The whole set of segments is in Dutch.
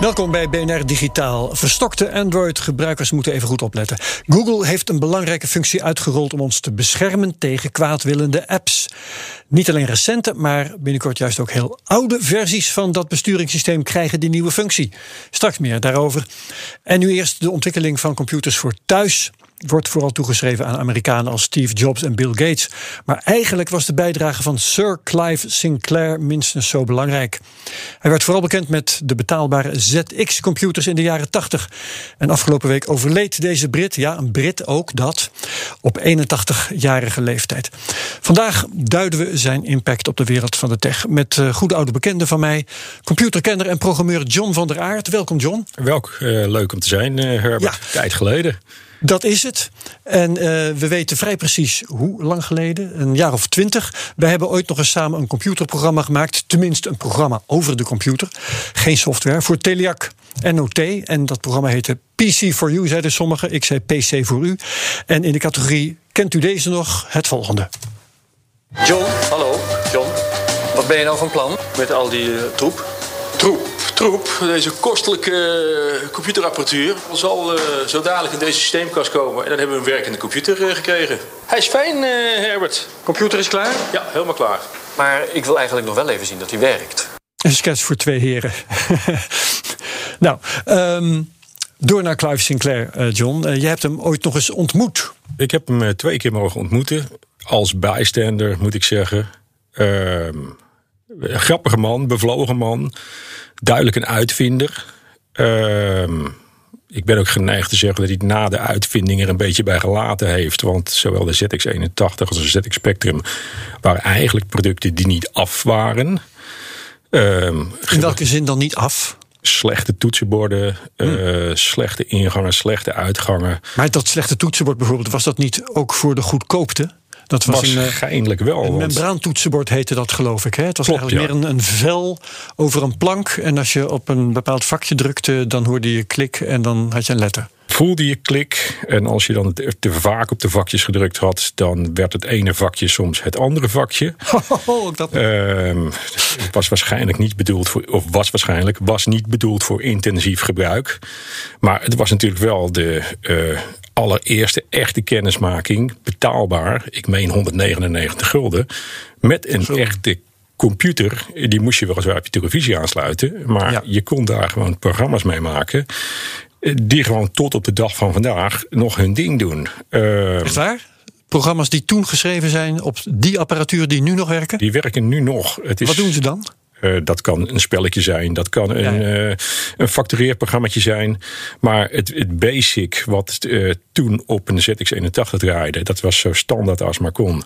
Welkom bij BNR Digitaal. Verstokte Android-gebruikers moeten even goed opletten. Google heeft een belangrijke functie uitgerold om ons te beschermen tegen kwaadwillende apps. Niet alleen recente, maar binnenkort juist ook heel oude versies van dat besturingssysteem krijgen die nieuwe functie. Straks meer daarover. En nu eerst de ontwikkeling van computers voor thuis wordt vooral toegeschreven aan Amerikanen als Steve Jobs en Bill Gates. Maar eigenlijk was de bijdrage van Sir Clive Sinclair minstens zo belangrijk. Hij werd vooral bekend met de betaalbare ZX-computers in de jaren 80. En afgelopen week overleed deze Brit, ja, een Brit ook dat, op 81-jarige leeftijd. Vandaag duiden we zijn impact op de wereld van de tech met uh, goede oude bekende van mij, computerkenner en programmeur John van der Aert. Welkom, John. Welk, uh, leuk om te zijn, uh, Herbert. Ja. Tijd geleden. Dat is het. En uh, we weten vrij precies hoe lang geleden, een jaar of twintig. We hebben ooit nog eens samen een computerprogramma gemaakt. Tenminste, een programma over de computer. Geen software. Voor Teliac NOT. En dat programma heette PC for You, zeiden sommigen. Ik zei PC voor u. En in de categorie Kent u deze nog? Het volgende. John, hallo. John, wat ben je nou van plan met al die uh, troep? Troep, troep. Deze kostelijke computerapparatuur zal uh, zo dadelijk in deze systeemkast komen. En dan hebben we een werkende computer uh, gekregen. Hij is fijn, Herbert. Computer is klaar? Ja, helemaal klaar. Maar ik wil eigenlijk nog wel even zien dat hij werkt. Een sketch voor twee heren. nou, um, door naar Clive Sinclair, John. jij hebt hem ooit nog eens ontmoet. Ik heb hem twee keer mogen ontmoeten. Als bijstander, moet ik zeggen. Uh, grappige man, bevlogen man. Duidelijk een uitvinder. Uh, ik ben ook geneigd te zeggen dat hij na de uitvinding er een beetje bij gelaten heeft. Want zowel de ZX81 als de ZX Spectrum waren eigenlijk producten die niet af waren. Uh, In welke zin dan niet af? Slechte toetsenborden, hmm. uh, slechte ingangen, slechte uitgangen. Maar dat slechte toetsenbord bijvoorbeeld, was dat niet ook voor de goedkoopte? Dat was waarschijnlijk wel. Een membraantoetsenbord heette dat, geloof ik. Hè? Het was Klopt, eigenlijk ja. meer een, een, vel over een plank. En als je op een bepaald vakje drukte, dan hoorde je klik en dan had je een letter. Voelde je klik en als je dan te vaak op de vakjes gedrukt had, dan werd het ene vakje soms het andere vakje. Oh, dat... Het was waarschijnlijk niet bedoeld voor, of was waarschijnlijk, was niet bedoeld voor intensief gebruik. Maar het was natuurlijk wel de uh, allereerste echte kennismaking, betaalbaar, ik meen 199 gulden, met een Zo. echte computer. Die moest je weliswaar op je televisie aansluiten, maar ja. je kon daar gewoon programma's mee maken. Die gewoon tot op de dag van vandaag nog hun ding doen. Uh, Echt waar? Programma's die toen geschreven zijn op die apparatuur die nu nog werken? Die werken nu nog. Het is, Wat doen ze dan? Uh, dat kan een spelletje zijn, dat kan een, ja. Uh, een factureerprogrammaatje zijn. Maar het, het basic wat uh, toen op een ZX81 draaide, dat was zo standaard als maar kon.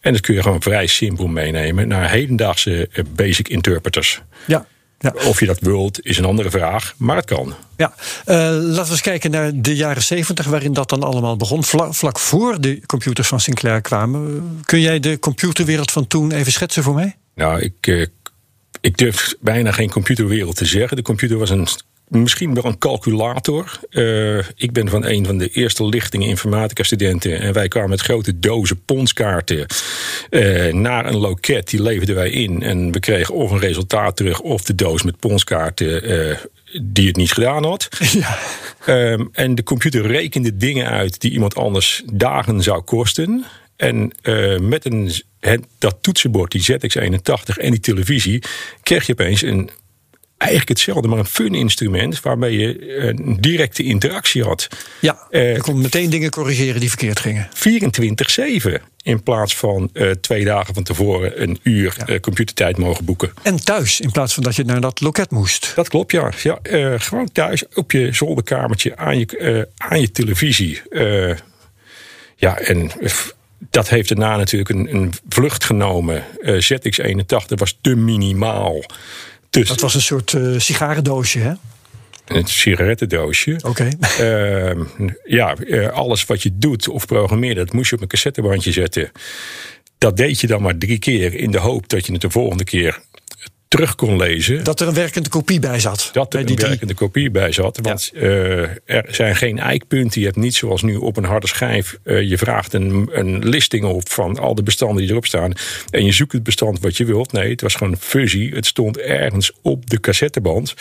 En dat kun je gewoon vrij simpel meenemen naar hedendaagse basic interpreters. Ja. Ja. Of je dat wilt, is een andere vraag, maar het kan. Ja, uh, laten we eens kijken naar de jaren 70, waarin dat dan allemaal begon. Vlak, vlak voor de computers van Sinclair kwamen. Kun jij de computerwereld van toen even schetsen voor mij? Nou, ik, uh, ik durf bijna geen computerwereld te zeggen. De computer was een misschien wel een calculator. Uh, ik ben van een van de eerste lichtingen informatica-studenten. En wij kwamen met grote dozen ponskaarten uh, naar een loket. Die leverden wij in. En we kregen of een resultaat terug of de doos met ponskaarten. Uh, die het niet gedaan had. Ja. Um, en de computer rekende dingen uit die iemand anders dagen zou kosten. En uh, met een, dat toetsenbord, die ZX81 en die televisie, kreeg je opeens een eigenlijk hetzelfde, maar een fun-instrument waarmee je een directe interactie had. Ja, je kon meteen dingen corrigeren die verkeerd gingen. 24-7 in plaats van uh, twee dagen van tevoren een uur ja. uh, computertijd mogen boeken. En thuis, in plaats van dat je naar dat loket moest. Dat klopt, ja. ja gewoon thuis op je zolderkamertje aan je, aan je televisie. ja, en dat heeft daarna natuurlijk een, een vlucht genomen. ZX81 was te minimaal. Dus, dat was een soort sigarendoosje, hè? Een sigarettendoosje. Oké. Okay. Uh, ja, alles wat je doet of programmeert, dat moest je op een cassettebandje zetten. Dat deed je dan maar drie keer in de hoop dat je het de volgende keer terug kon lezen. Dat er een werkende kopie bij zat. Dat er een werkende kopie bij zat. Want ja. uh, er zijn geen eikpunten. Je hebt niet zoals nu op een harde schijf. Uh, je vraagt een, een listing op van al de bestanden die erop staan. En je zoekt het bestand wat je wilt. Nee, het was gewoon fuzzy. Het stond ergens op de cassetteband.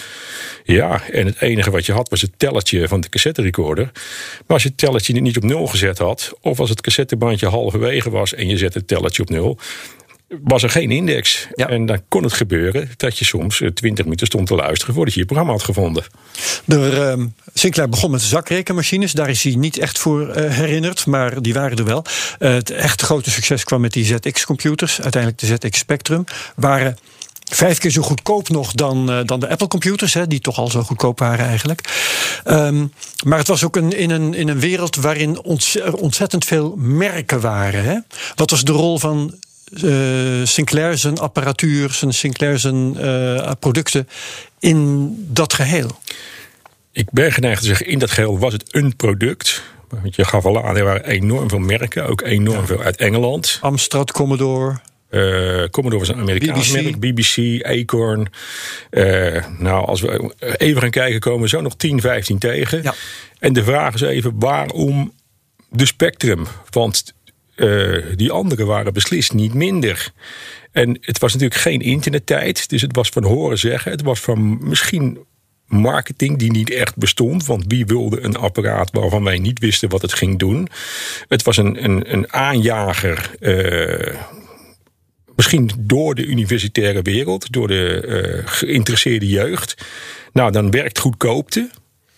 Ja, en het enige wat je had was het telletje van de cassetterecorder. Maar als je het telletje niet op nul gezet had. Of als het cassettebandje halverwege was en je zet het telletje op nul was er geen index. Ja. En dan kon het gebeuren dat je soms 20 minuten stond te luisteren voordat je je programma had gevonden. De, uh, Sinclair begon met zakrekenmachines. Daar is hij niet echt voor uh, herinnerd, maar die waren er wel. Uh, het echt grote succes kwam met die ZX-computers. Uiteindelijk de ZX Spectrum. Waren vijf keer zo goedkoop nog dan, uh, dan de Apple-computers, die toch al zo goedkoop waren eigenlijk. Um, maar het was ook een, in, een, in een wereld waarin ontz ontzettend veel merken waren. Hè? Wat was de rol van uh, Sinclair zijn apparatuur, zijn Sinclair zijn uh, producten in dat geheel? Ik ben geneigd te zeggen, in dat geheel was het een product. Want je gaf al aan, er waren enorm veel merken, ook enorm ja. veel uit Engeland. Amstrad, Commodore. Uh, Commodore was een Amerikaans BBC. merk, BBC, Acorn. Uh, nou, als we even gaan kijken, komen we zo nog 10, 15 tegen. Ja. En de vraag is even, waarom de Spectrum? Want uh, die anderen waren beslist niet minder. En het was natuurlijk geen internettijd, dus het was van horen zeggen. Het was van misschien marketing die niet echt bestond. Want wie wilde een apparaat waarvan wij niet wisten wat het ging doen? Het was een, een, een aanjager. Uh, misschien door de universitaire wereld, door de uh, geïnteresseerde jeugd. Nou, dan werkt goedkoopte.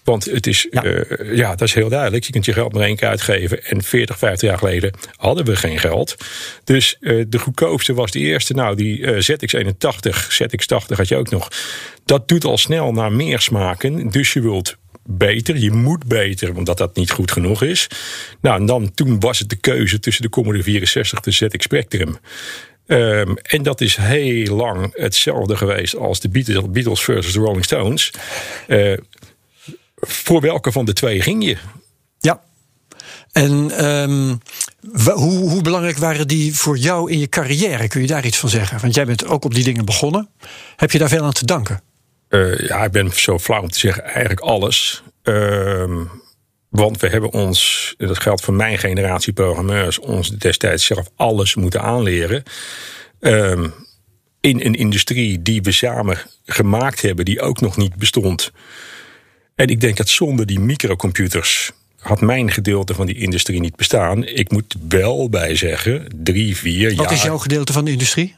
Want het is, ja. Uh, ja, dat is heel duidelijk. Je kunt je geld maar één keer uitgeven. En 40, 50 jaar geleden hadden we geen geld. Dus uh, de goedkoopste was de eerste. Nou, die uh, ZX81, ZX80 had je ook nog. Dat doet al snel naar meer smaken. Dus je wilt beter. Je moet beter, omdat dat niet goed genoeg is. Nou, en dan toen was het de keuze tussen de Commodore 64 en de ZX Spectrum. Um, en dat is heel lang hetzelfde geweest als de Beatles, Beatles versus de Rolling Stones. Uh, voor welke van de twee ging je? Ja. En um, hoe, hoe, belangrijk waren die voor jou in je carrière? Kun je daar iets van zeggen? Want jij bent ook op die dingen begonnen. Heb je daar veel aan te danken? Uh, ja, ik ben zo flauw om te zeggen, eigenlijk alles. Uh, want we hebben ons, dat geldt voor mijn generatie programmeurs, ons destijds zelf alles moeten aanleren. Um, in een industrie die we samen gemaakt hebben, die ook nog niet bestond. En ik denk dat zonder die microcomputers had mijn gedeelte van die industrie niet bestaan. Ik moet wel bij zeggen, drie, vier jaar. Wat is jouw gedeelte van de industrie?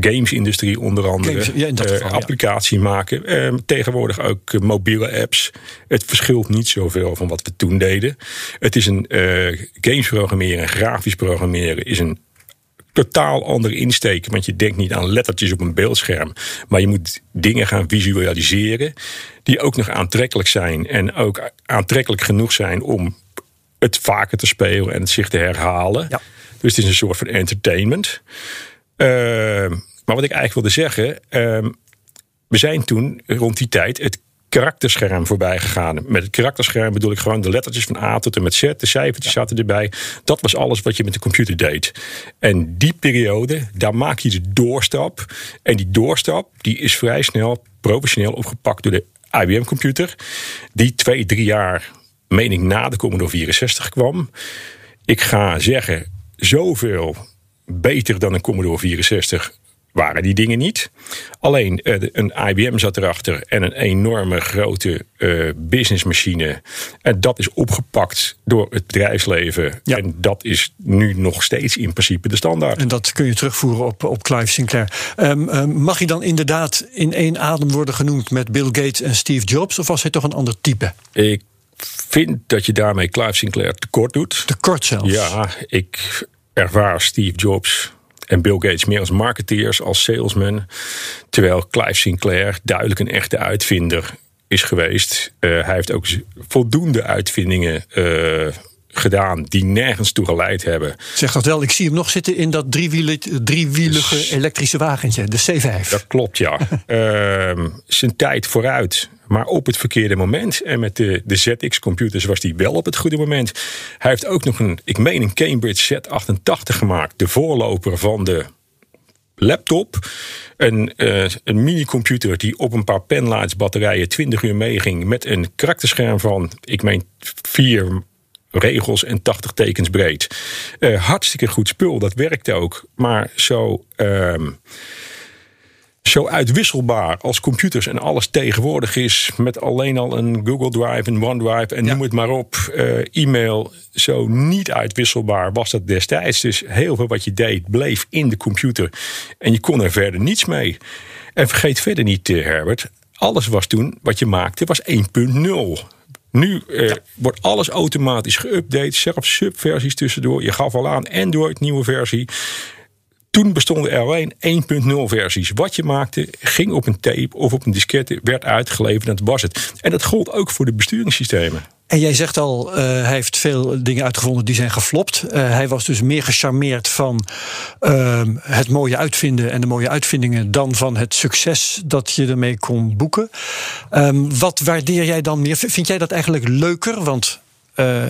Gamesindustrie onder andere. Games, ja, geval, uh, applicatie ja. maken. Uh, tegenwoordig ook uh, mobiele apps. Het verschilt niet zoveel van wat we toen deden. Het is een uh, games programmeren, grafisch programmeren is een totaal andere insteek. Want je denkt niet aan lettertjes op een beeldscherm. Maar je moet dingen gaan visualiseren. Die ook nog aantrekkelijk zijn. En ook aantrekkelijk genoeg zijn om het vaker te spelen en het zich te herhalen. Ja. Dus het is een soort van entertainment. Uh, maar wat ik eigenlijk wilde zeggen. Uh, we zijn toen rond die tijd het karakterscherm voorbij gegaan. Met het karakterscherm bedoel ik gewoon de lettertjes van A tot en met Z. De cijfertjes ja. zaten erbij. Dat was alles wat je met de computer deed. En die periode, daar maak je de doorstap. En die doorstap, die is vrij snel professioneel opgepakt door de IBM-computer. Die twee, drie jaar, meen ik, na de Commodore 64 kwam. Ik ga zeggen, zoveel beter dan een Commodore 64 waren die dingen niet. Alleen uh, een IBM zat erachter en een enorme grote uh, businessmachine. En dat is opgepakt door het bedrijfsleven. Ja. En dat is nu nog steeds in principe de standaard. En dat kun je terugvoeren op, op Clive Sinclair. Um, um, mag hij dan inderdaad in één adem worden genoemd met Bill Gates en Steve Jobs? Of was hij toch een ander type? Ik vind dat je daarmee Clive Sinclair tekort doet. Tekort zelfs? Ja, ik ervaar Steve Jobs en Bill Gates meer als marketeers, als salesman. Terwijl Clive Sinclair duidelijk een echte uitvinder is geweest. Uh, hij heeft ook voldoende uitvindingen uh, gedaan die nergens toe geleid hebben. Zeg dat wel, ik zie hem nog zitten in dat driewielige, driewielige elektrische wagentje, de C5. Dat klopt, ja. uh, zijn tijd vooruit, maar op het verkeerde moment. En met de, de ZX-computers was hij wel op het goede moment. Hij heeft ook nog een, ik meen een Cambridge Z88 gemaakt, de voorloper van de laptop. Een, uh, een minicomputer die op een paar penlights batterijen 20 uur meeging. Met een karakterscherm van, ik meen, 4 regels en 80 tekens breed. Uh, hartstikke goed spul, dat werkte ook. Maar zo. Uh, zo uitwisselbaar als computers en alles tegenwoordig is, met alleen al een Google Drive en OneDrive en ja. noem het maar op, uh, e-mail, zo niet uitwisselbaar was dat destijds. Dus heel veel wat je deed bleef in de computer en je kon er verder niets mee. En vergeet verder niet, Herbert, alles was toen wat je maakte was 1.0. Nu ja. wordt alles automatisch geüpdate, zelfs subversies tussendoor. Je gaf al aan Android, nieuwe versie. Toen bestonden er alleen 1.0 versies. Wat je maakte, ging op een tape of op een diskette, werd uitgeleverd en dat was het. En dat gold ook voor de besturingssystemen. En jij zegt al, uh, hij heeft veel dingen uitgevonden die zijn geflopt. Uh, hij was dus meer gecharmeerd van uh, het mooie uitvinden en de mooie uitvindingen dan van het succes dat je ermee kon boeken. Um, wat waardeer jij dan meer? Vind jij dat eigenlijk leuker? Want uh,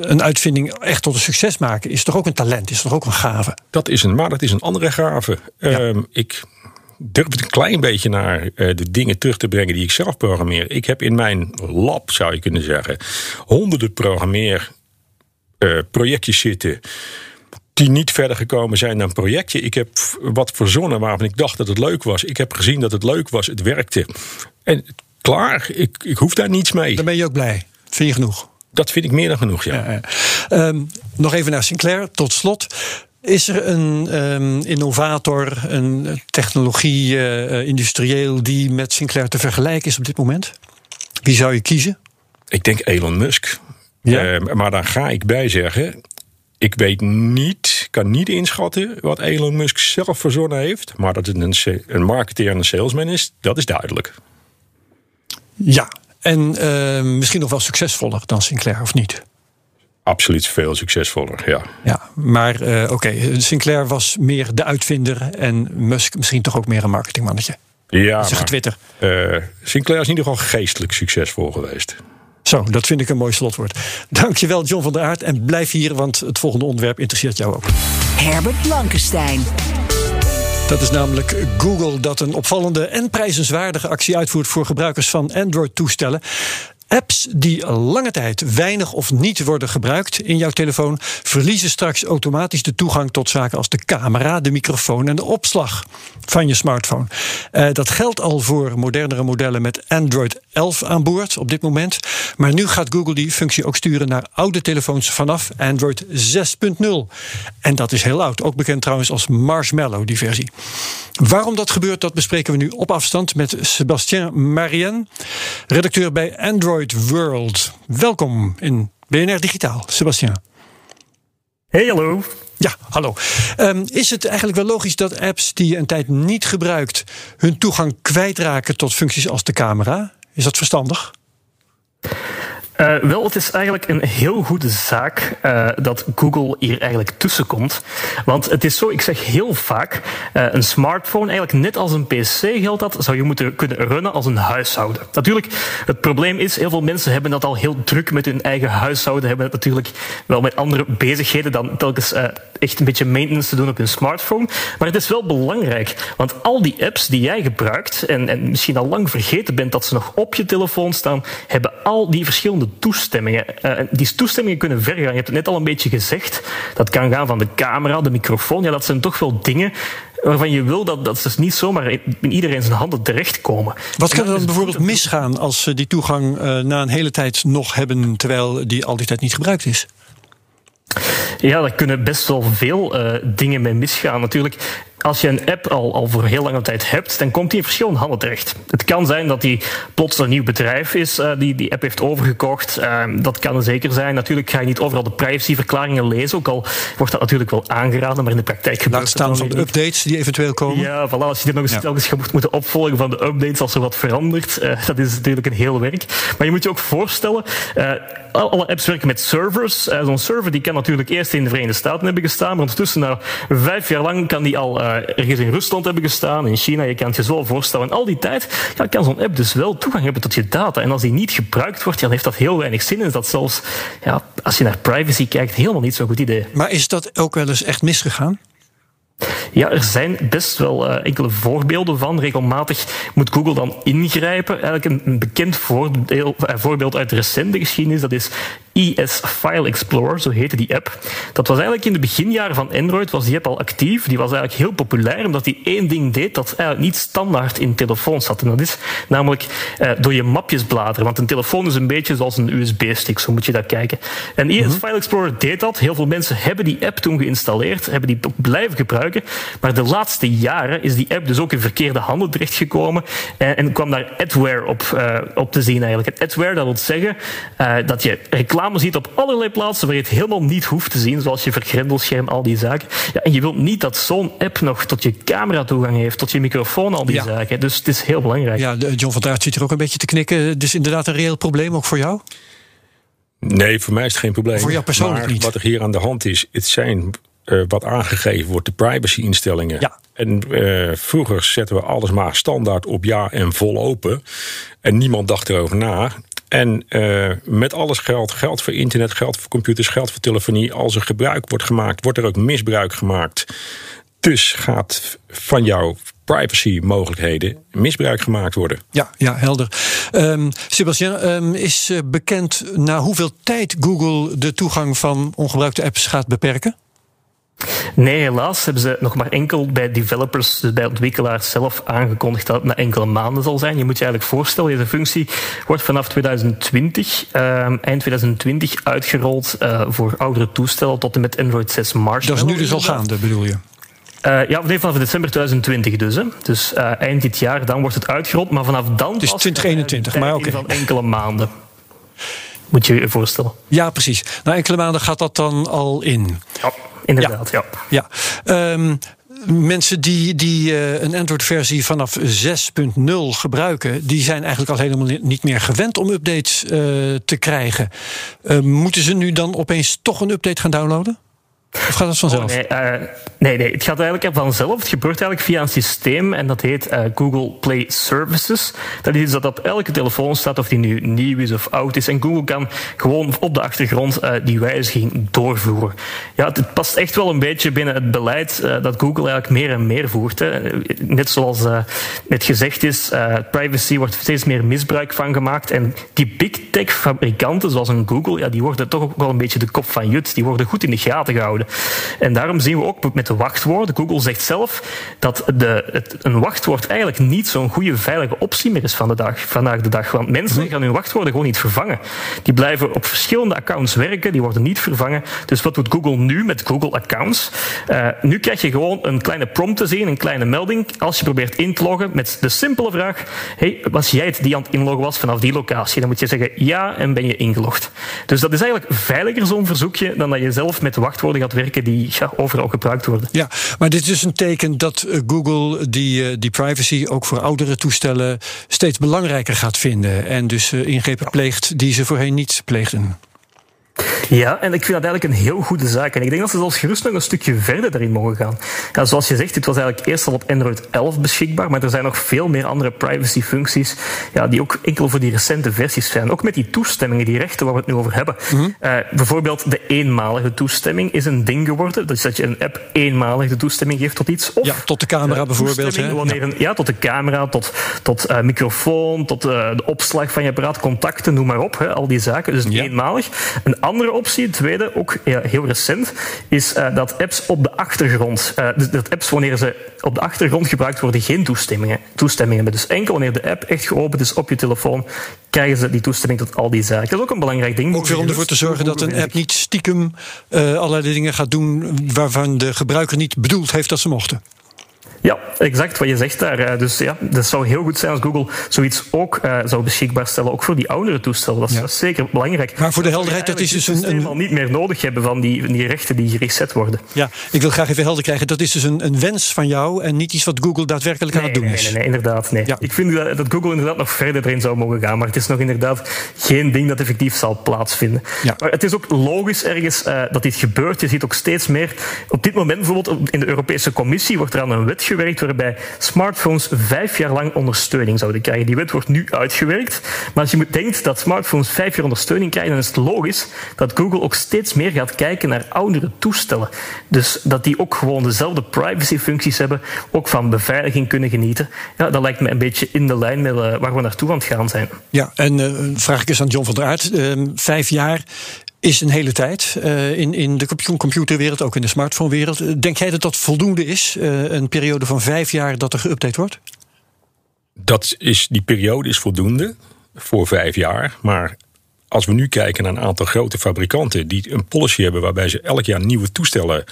een uitvinding echt tot een succes maken is toch ook een talent, is toch ook een gave? Dat is een, maar dat is een andere gave. Ja. Um, ik durf het een klein beetje naar uh, de dingen terug te brengen die ik zelf programmeer. Ik heb in mijn lab, zou je kunnen zeggen, honderden programmeer uh, projectjes zitten die niet verder gekomen zijn dan projectje. Ik heb wat verzonnen waarvan ik dacht dat het leuk was. Ik heb gezien dat het leuk was, het werkte. En klaar, ik, ik hoef daar niets mee. Dan ben je ook blij. Vind je genoeg? Dat vind ik meer dan genoeg, ja. ja. Um, nog even naar Sinclair, tot slot. Is er een um, innovator, een technologie, uh, industrieel die met Sinclair te vergelijken is op dit moment? Wie zou je kiezen? Ik denk Elon Musk. Ja. Uh, maar daar ga ik bij zeggen. Ik weet niet, kan niet inschatten wat Elon Musk zelf verzonnen heeft. Maar dat het een, een marketeer en een salesman is, dat is duidelijk. Ja, en uh, misschien nog wel succesvoller dan Sinclair, of niet? Absoluut veel succesvoller, ja. Ja, maar uh, oké, okay. Sinclair was meer de uitvinder en Musk misschien toch ook meer een marketingmannetje. Ja, zeg Twitter. Uh, Sinclair is in ieder geval geestelijk succesvol geweest. Zo, dat vind ik een mooi slotwoord. Dankjewel, John van der Aert. En blijf hier, want het volgende onderwerp interesseert jou ook. Herbert Blankenstein. Dat is namelijk Google dat een opvallende en prijzenswaardige actie uitvoert voor gebruikers van Android-toestellen. Apps die lange tijd weinig of niet worden gebruikt in jouw telefoon, verliezen straks automatisch de toegang tot zaken als de camera, de microfoon en de opslag van je smartphone. Uh, dat geldt al voor modernere modellen met Android 11 aan boord op dit moment. Maar nu gaat Google die functie ook sturen naar oude telefoons vanaf Android 6.0. En dat is heel oud, ook bekend trouwens als Marshmallow, die versie. Waarom dat gebeurt, dat bespreken we nu op afstand met Sebastien Marien, redacteur bij Android World. Welkom in BNR Digitaal, Sebastien. Hey, hallo. Ja, hallo. Um, is het eigenlijk wel logisch dat apps die je een tijd niet gebruikt, hun toegang kwijtraken tot functies als de camera? Is dat verstandig? Uh, wel, het is eigenlijk een heel goede zaak uh, dat Google hier eigenlijk tussenkomt. Want het is zo, ik zeg heel vaak, uh, een smartphone, eigenlijk net als een PC geldt dat, zou je moeten kunnen runnen als een huishouden. Natuurlijk, het probleem is, heel veel mensen hebben dat al heel druk met hun eigen huishouden, hebben het natuurlijk wel met andere bezigheden dan telkens echt een beetje maintenance te doen op hun smartphone. Maar het is wel belangrijk, want al die apps die jij gebruikt en, en misschien al lang vergeten bent dat ze nog op je telefoon staan, hebben al die verschillende toestemmingen. Uh, die toestemmingen kunnen ver gaan. Je hebt het net al een beetje gezegd. Dat kan gaan van de camera, de microfoon. Ja, dat zijn toch wel dingen waarvan je wil dat, dat ze niet zomaar in iedereen zijn handen terechtkomen. Wat kan er dan bijvoorbeeld misgaan als ze die toegang uh, na een hele tijd nog hebben, terwijl die al die tijd niet gebruikt is? Ja, daar kunnen best wel veel uh, dingen mee misgaan. Natuurlijk, als je een app al, al voor heel lange tijd hebt, dan komt die in verschillende handen terecht. Het kan zijn dat die plots een nieuw bedrijf is uh, die die app heeft overgekocht. Uh, dat kan zeker zijn. Natuurlijk ga je niet overal de privacyverklaringen lezen, ook al wordt dat natuurlijk wel aangeraden, maar in de praktijk gebeurt Laat staan van de updates die eventueel komen. Ja, voilà, als je dit nog eens ja. telkens gaat moeten opvolgen van de updates als er wat verandert, uh, dat is natuurlijk een heel werk. Maar je moet je ook voorstellen, alle apps werken met servers. Zo'n server die kan natuurlijk eerst in de Verenigde Staten hebben gestaan, maar ondertussen na vijf jaar lang kan die al ergens in Rusland hebben gestaan, in China, je kan het je zo voorstellen. En al die tijd ja, kan zo'n app dus wel toegang hebben tot je data. En als die niet gebruikt wordt, dan heeft dat heel weinig zin. En is dat zelfs, ja, als je naar privacy kijkt, helemaal niet zo'n goed idee. Maar is dat ook wel eens echt misgegaan? Ja, er zijn best wel uh, enkele voorbeelden van. Regelmatig moet Google dan ingrijpen. Eigenlijk een, een bekend voordeel, uh, voorbeeld uit de recente geschiedenis, dat is ES File Explorer, zo heette die app. Dat was eigenlijk in de beginjaren van Android, was die app al actief. Die was eigenlijk heel populair, omdat die één ding deed dat eigenlijk niet standaard in telefoons zat. En dat is namelijk uh, door je mapjes bladeren. Want een telefoon is een beetje zoals een USB-stick, zo moet je dat kijken. En ES File Explorer deed dat. Heel veel mensen hebben die app toen geïnstalleerd, hebben die ook blijven gebruiken. Maar de laatste jaren is die app dus ook in verkeerde handen terechtgekomen. En, en kwam daar adware op, uh, op te zien eigenlijk. En adware, dat wil zeggen uh, dat je reclame ziet op allerlei plaatsen waar je het helemaal niet hoeft te zien, zoals je vergrendelscherm, al die zaken. Ja, en je wilt niet dat zo'n app nog tot je camera toegang heeft, tot je microfoon, al die ja. zaken. Dus het is heel belangrijk. Ja, John van Daart zit er ook een beetje te knikken. Dus inderdaad een reëel probleem ook voor jou? Nee, voor mij is het geen probleem. Voor jou persoonlijk maar niet. Wat er hier aan de hand is, het zijn uh, wat aangegeven wordt, de privacy-instellingen. Ja. En uh, vroeger zetten we alles maar standaard op ja en vol open. En niemand dacht erover na. En uh, met alles geld, geld voor internet, geld voor computers, geld voor telefonie. Als er gebruik wordt gemaakt, wordt er ook misbruik gemaakt. Dus gaat van jouw privacy mogelijkheden misbruik gemaakt worden. Ja, ja helder. Um, Sebastien, um, is bekend na hoeveel tijd Google de toegang van ongebruikte apps gaat beperken? Nee, helaas hebben ze nog maar enkel bij developers, dus bij ontwikkelaars zelf, aangekondigd dat het na enkele maanden zal zijn. Je moet je eigenlijk voorstellen, deze functie wordt vanaf 2020, uh, eind 2020, uitgerold uh, voor oudere toestellen tot en met Android 6 March. Dat is nu dus al gaande, bedoel je? Uh, ja, nee, vanaf december 2020 dus. Hè. Dus uh, eind dit jaar, dan wordt het uitgerold. Maar vanaf dan... Is 2021, maar oké. Okay. van enkele maanden. Moet je je voorstellen. Ja, precies. Na enkele maanden gaat dat dan al in. Ja, inderdaad, ja. ja. ja. Um, mensen die, die uh, een Android-versie vanaf 6.0 gebruiken, die zijn eigenlijk al helemaal niet meer gewend om updates uh, te krijgen. Uh, moeten ze nu dan opeens toch een update gaan downloaden? Of gaat vanzelf? Oh, nee, uh, nee, nee, het gaat eigenlijk vanzelf. Het gebeurt eigenlijk via een systeem en dat heet uh, Google Play Services. Dat is dat op elke telefoon staat, of die nu nieuw is of oud is. En Google kan gewoon op de achtergrond uh, die wijziging doorvoeren. Ja, het, het, past echt wel een beetje binnen het beleid dat Google eigenlijk meer en meer voert. Hè. Net zoals net gezegd is, privacy wordt steeds meer misbruik van gemaakt. En die big tech fabrikanten, zoals een Google, ja, die worden toch ook wel een beetje de kop van Jut. Die worden goed in de gaten gehouden. En daarom zien we ook met de wachtwoorden. Google zegt zelf dat de, het, een wachtwoord eigenlijk niet zo'n goede veilige optie meer is van de dag, vandaag de dag. Want mensen gaan hun wachtwoorden gewoon niet vervangen. Die blijven op verschillende accounts werken, die worden niet vervangen. Dus wat doet Google nu met Google Accounts? Uh, nu krijg je gewoon een kleine prompt te zien, een kleine melding. Als je probeert in te loggen met de simpele vraag: hey, was jij het die aan het inloggen was vanaf die locatie? Dan moet je zeggen ja en ben je ingelogd. Dus dat is eigenlijk veiliger zo'n verzoekje dan dat je zelf met wachtwoorden gaat werken die ja, overal gebruikt worden. Ja, maar dit is een teken dat Google die, die privacy ook voor oudere toestellen steeds belangrijker gaat vinden. En dus ingrepen pleegt die ze voorheen niet pleegden. Ja, en ik vind dat eigenlijk een heel goede zaak. En ik denk dat ze zelfs gerust nog een stukje verder daarin mogen gaan. Ja, zoals je zegt, dit was eigenlijk eerst al op Android 11 beschikbaar, maar er zijn nog veel meer andere privacy-functies ja, die ook enkel voor die recente versies zijn. Ook met die toestemmingen, die rechten waar we het nu over hebben. Mhm. Uh, bijvoorbeeld de eenmalige toestemming is een ding geworden. Dus dat je een app eenmalig de toestemming geeft tot iets. Of ja, tot de camera bijvoorbeeld. Hè? Wanneer een, ja, tot de camera, tot, tot uh, microfoon, tot uh, de opslag van je apparaat, contacten, noem maar op. Hè, al die zaken. Dus Ja. eenmalig. Een andere optie, tweede, ook heel recent, is uh, dat apps op de achtergrond, dus dat apps wanneer ze op de achtergrond gebruikt worden, geen toestemmingen, toestemmingen hebben. Dus enkel wanneer de app echt geopend is op je telefoon, krijgen ze die toestemming tot al die zaken. Dat is ook een belangrijk ding. Ook weer om ervoor te zorgen dat een app niet stiekem uh, allerlei dingen gaat doen waarvan de gebruiker niet bedoeld heeft dat ze mochten. Ja, exact wat je zegt daar. Dus ja, dat zou heel goed zijn als Google zoiets ook uh, zou beschikbaar stellen, ook voor die oudere toestellen. Dat is, Ja. zeker belangrijk. Maar voor de helderheid, dat is dus een, een, niet meer nodig hebben van die, die rechten die gereset worden. Ja, ik wil graag even helder krijgen. Dat is dus een, een wens van jou en niet iets wat Google daadwerkelijk nee, aan het doen nee, is. Nee, nee, inderdaad. Nee. Ja. Ik vind dat, dat Google inderdaad nog verder erin zou mogen gaan, maar het is nog inderdaad geen ding dat effectief zal plaatsvinden. Ja. Maar het is ook logisch ergens uh, dat dit gebeurt. Je ziet ook steeds meer. Op dit moment bijvoorbeeld in de Europese Commissie wordt er aan een wet waarbij smartphones vijf jaar lang ondersteuning zouden krijgen. Die wet wordt nu uitgewerkt. Maar als je denkt dat smartphones vijf jaar ondersteuning krijgen, dan is het logisch dat Google ook steeds meer gaat kijken naar oudere toestellen. Dus dat die ook gewoon dezelfde privacy-functies hebben, ook van beveiliging kunnen genieten. Ja, dat lijkt me een beetje in de lijn met uh, waar we naartoe aan het gaan zijn. Ja, en uh, vraag ik eens aan John van der Aert. Uh, vijf jaar is een hele tijd uh, in, in de computerwereld, ook in de smartphonewereld. Denk jij dat dat voldoende is? Uh, een periode van vijf jaar dat er geüpdate wordt? Dat is, die periode is voldoende voor vijf jaar. Maar als we nu kijken naar een aantal grote fabrikanten die een policy hebben waarbij ze elk jaar nieuwe toestellen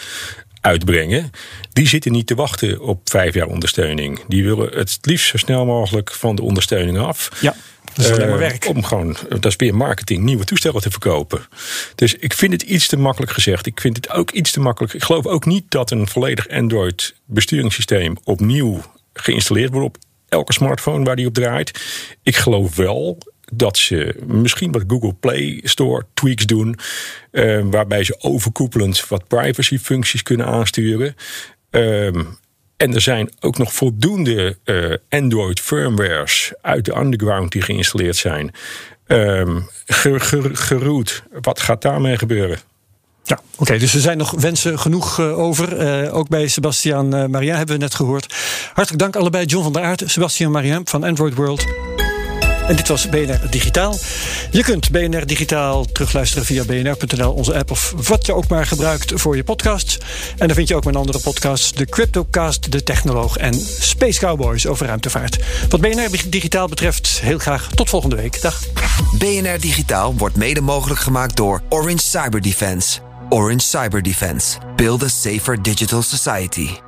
uitbrengen, die zitten niet te wachten op vijf jaar ondersteuning. Die willen het liefst zo snel mogelijk van de ondersteuning af. Ja. Dat is alleen maar werk. Uh, om gewoon, dat is weer marketing, nieuwe toestellen te verkopen. Dus ik vind het iets te makkelijk gezegd. Ik vind het ook iets te makkelijk. Ik geloof ook niet dat een volledig Android besturingssysteem opnieuw geïnstalleerd wordt op elke smartphone waar die op draait. Ik geloof wel dat ze misschien wat Google Play Store tweaks doen, uh, waarbij ze overkoepelend wat privacy functies kunnen aansturen. Uh, en er zijn ook nog voldoende uh, Android firmwares uit de underground die geïnstalleerd zijn. Um, ger, ger, geroet. Wat gaat daarmee gebeuren? Ja, oké. Dus er zijn nog wensen genoeg uh, over. Uh, ook bij Sebastian Maria hebben we net gehoord. Hartelijk dank allebei, John van der Aert, Sebastian Maria van Android World. En dit was BNR Digitaal. Je kunt BNR Digitaal terugluisteren via bnr.nl, onze app of wat je ook maar gebruikt voor je podcast. En dan vind je ook mijn andere podcasts, de Cryptocast, de Technoloog en Space Cowboys over ruimtevaart. Wat BNR Digitaal betreft, heel graag tot volgende week. Dag. BNR Digitaal wordt mede mogelijk gemaakt door Orange Cyber Defense. Orange Cyber Defense. Build a safer digital society.